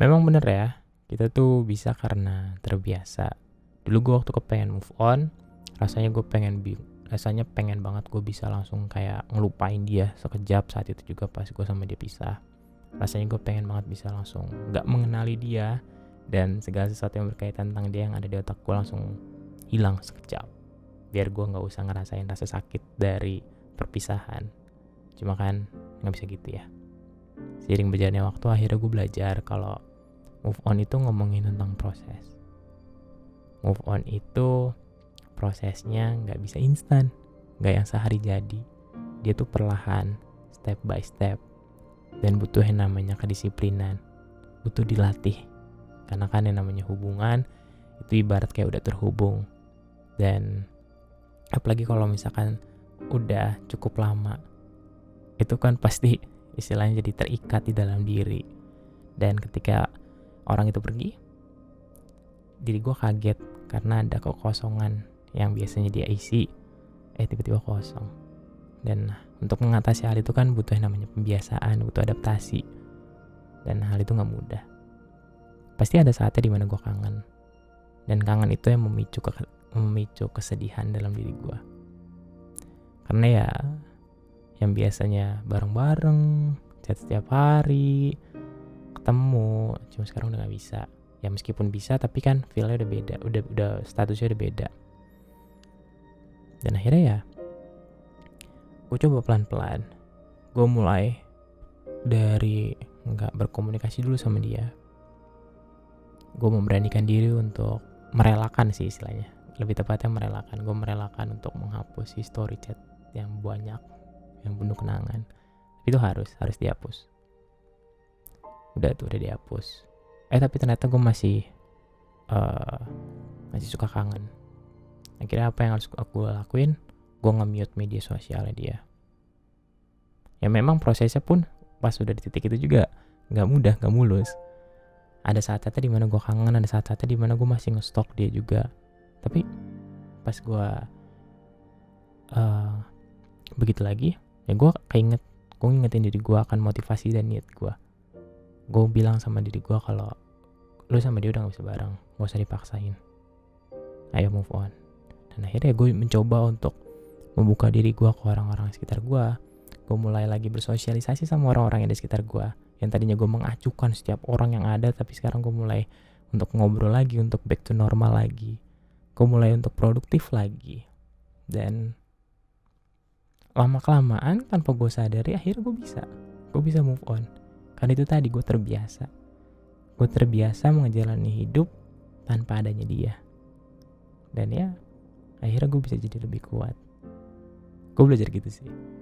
memang bener ya kita tuh bisa karena terbiasa. Dulu gue waktu kepengen move on rasanya gue pengen rasanya pengen banget gue bisa langsung kayak ngelupain dia sekejap saat itu juga pas gue sama dia pisah. Rasanya gue pengen banget bisa langsung nggak mengenali dia dan segala sesuatu yang berkaitan tentang dia yang ada di otak gue langsung hilang sekejap. Biar gue nggak usah ngerasain rasa sakit dari perpisahan. Cuma kan nggak bisa gitu ya. Seiring berjalannya waktu akhirnya gue belajar kalau move on itu ngomongin tentang proses. Move on itu prosesnya nggak bisa instan nggak yang sehari jadi. Dia tuh perlahan step by step. Dan butuh yang namanya kedisiplinan butuh dilatih. Karena kan yang namanya hubungan itu ibarat kayak udah terhubung. Dan apalagi kalau misalkan udah cukup lama itu kan pasti istilahnya jadi terikat di dalam diri. Dan ketika orang itu pergi diri gue kaget karena ada kekosongan yang biasanya dia isi eh tiba-tiba kosong. Dan untuk mengatasi hal itu kan butuh yang namanya pembiasaan butuh adaptasi. Dan hal itu nggak mudah. Pasti ada saatnya di mana gue kangen. Dan kangen itu yang memicu ke, memicu kesedihan dalam diri gue karena ya yang biasanya bareng-bareng chat setiap hari ketemu cuma sekarang udah gak bisa. Ya meskipun bisa tapi kan feelnya udah beda udah udah statusnya udah beda. Dan akhirnya ya gue coba pelan-pelan. Gue mulai dari nggak berkomunikasi dulu sama dia. Gue memberanikan diri untuk merelakan sih istilahnya. Lebih tepatnya merelakan. Gue merelakan untuk menghapus history chat yang banyak yang penuh kenangan. Itu harus harus dihapus udah tuh udah dihapus. Eh tapi ternyata gue masih uh, masih suka kangen. Akhirnya apa yang harus aku lakuin? Gue nge-mute media sosialnya dia. Ya memang prosesnya pun pas udah di titik itu juga nggak mudah nggak mulus. Ada saat-saatnya di mana gue kangen ada saat-saatnya di mana gue masih ngestok dia juga. Tapi pas gue uh, begitu lagi ya gue keinget gue ngingetin diri gue akan motivasi dan niat gue gue bilang sama diri gue kalau lu sama dia udah gak bisa bareng gak usah dipaksain. Ayo move on. Dan akhirnya gue mencoba untuk membuka diri gue ke orang-orang sekitar gue gue mulai lagi bersosialisasi sama orang-orang yang di sekitar gue yang tadinya gue mengacukan setiap orang yang ada tapi sekarang gue mulai untuk ngobrol lagi untuk back to normal lagi. Gue mulai untuk produktif lagi. Dan lama kelamaan tanpa gue sadari akhirnya gue bisa. Gue bisa move on karena itu tadi gue terbiasa. Gue terbiasa menjalani hidup tanpa adanya dia. Dan ya akhirnya gue bisa jadi lebih kuat. Gue belajar gitu sih